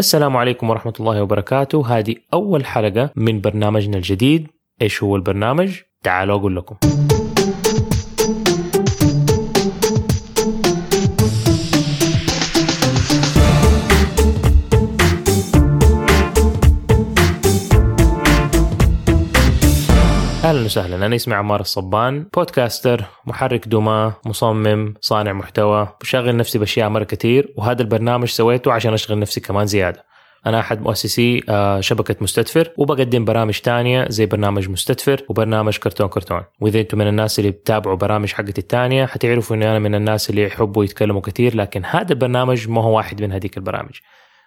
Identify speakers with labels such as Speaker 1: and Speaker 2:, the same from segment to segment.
Speaker 1: السلام عليكم ورحمة الله وبركاته. هذه أول حلقة من برنامجنا الجديد. إيش هو البرنامج؟ تعالوا أقول لكم. أهلا وسهلا. أنا اسمي عمار الصبان بودكاستر محرك دمى مصمم صانع محتوى بشغل نفسي بأشياء مرة كثير وهذا البرنامج سويته عشان أشغل نفسي كمان زيادة. أنا أحد مؤسسي آه، شبكة مستدفر وبقدم برامج تانية زي برنامج مستدفر وبرنامج كرتون كرتون. وإذا أنتم من الناس اللي بتابعوا برامج حقتي التانية حتعرفوا إني أنا من الناس اللي يحبوا يتكلموا كثير لكن هذا البرنامج ما هو واحد من هذيك البرامج.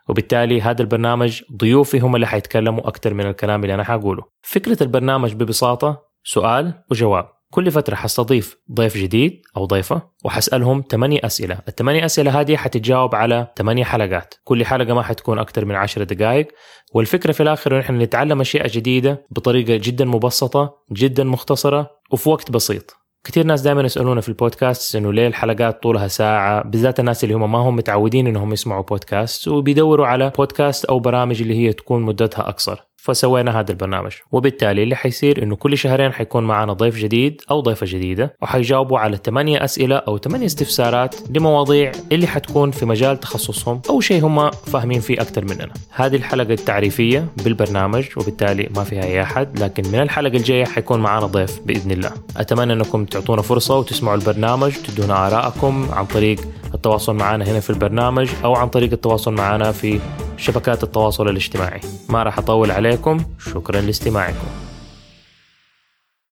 Speaker 1: وبالتالي هذا البرنامج ضيوفي هم اللي حيتكلموا أكثر من الكلام اللي أنا حقوله. فكرة البرنامج ببساطة سؤال وجواب. كل فترة حستضيف ضيف جديد أو ضيفة وحسألهم ثمانية أسئلة. الثمانية أسئلة هذه حتتجاوب على ثمانية حلقات. كل حلقة ما حتكون أكثر من عشر دقائق. والفكرة في الآخر إن إحنا نتعلم أشياء جديدة بطريقة جدا مبسطة جدا مختصرة وفي وقت بسيط. كثير ناس دائما يسألونا في البودكاست إنه ليه الحلقات طولها ساعة؟ بالذات الناس اللي هم ما هم متعودين إنهم يسمعوا بودكاست وبيدوروا على بودكاست أو برامج اللي هي تكون مدتها أقصر. فسوينا هذا البرنامج. وبالتالي اللي حيصير إنه كل شهرين حيكون معنا ضيف جديد أو ضيفة جديدة وحيجاوبوا على ثمانية أسئلة أو ثمانية استفسارات لمواضيع اللي حتكون في مجال تخصصهم أو شيء هم فاهمين فيه أكثر مننا. هذه الحلقة التعريفية بالبرنامج وبالتالي ما فيها أي أحد لكن من الحلقة الجاية حيكون معنا ضيف بإذن الله. أتمنى أنكم تعطونا فرصة وتسمعوا البرنامج تدونا آرائكم عن طريق التواصل معنا هنا في البرنامج أو عن طريق التواصل معنا في شبكات التواصل الاجتماعي. ما راح أطول عليكم شكرا لاستماعكم.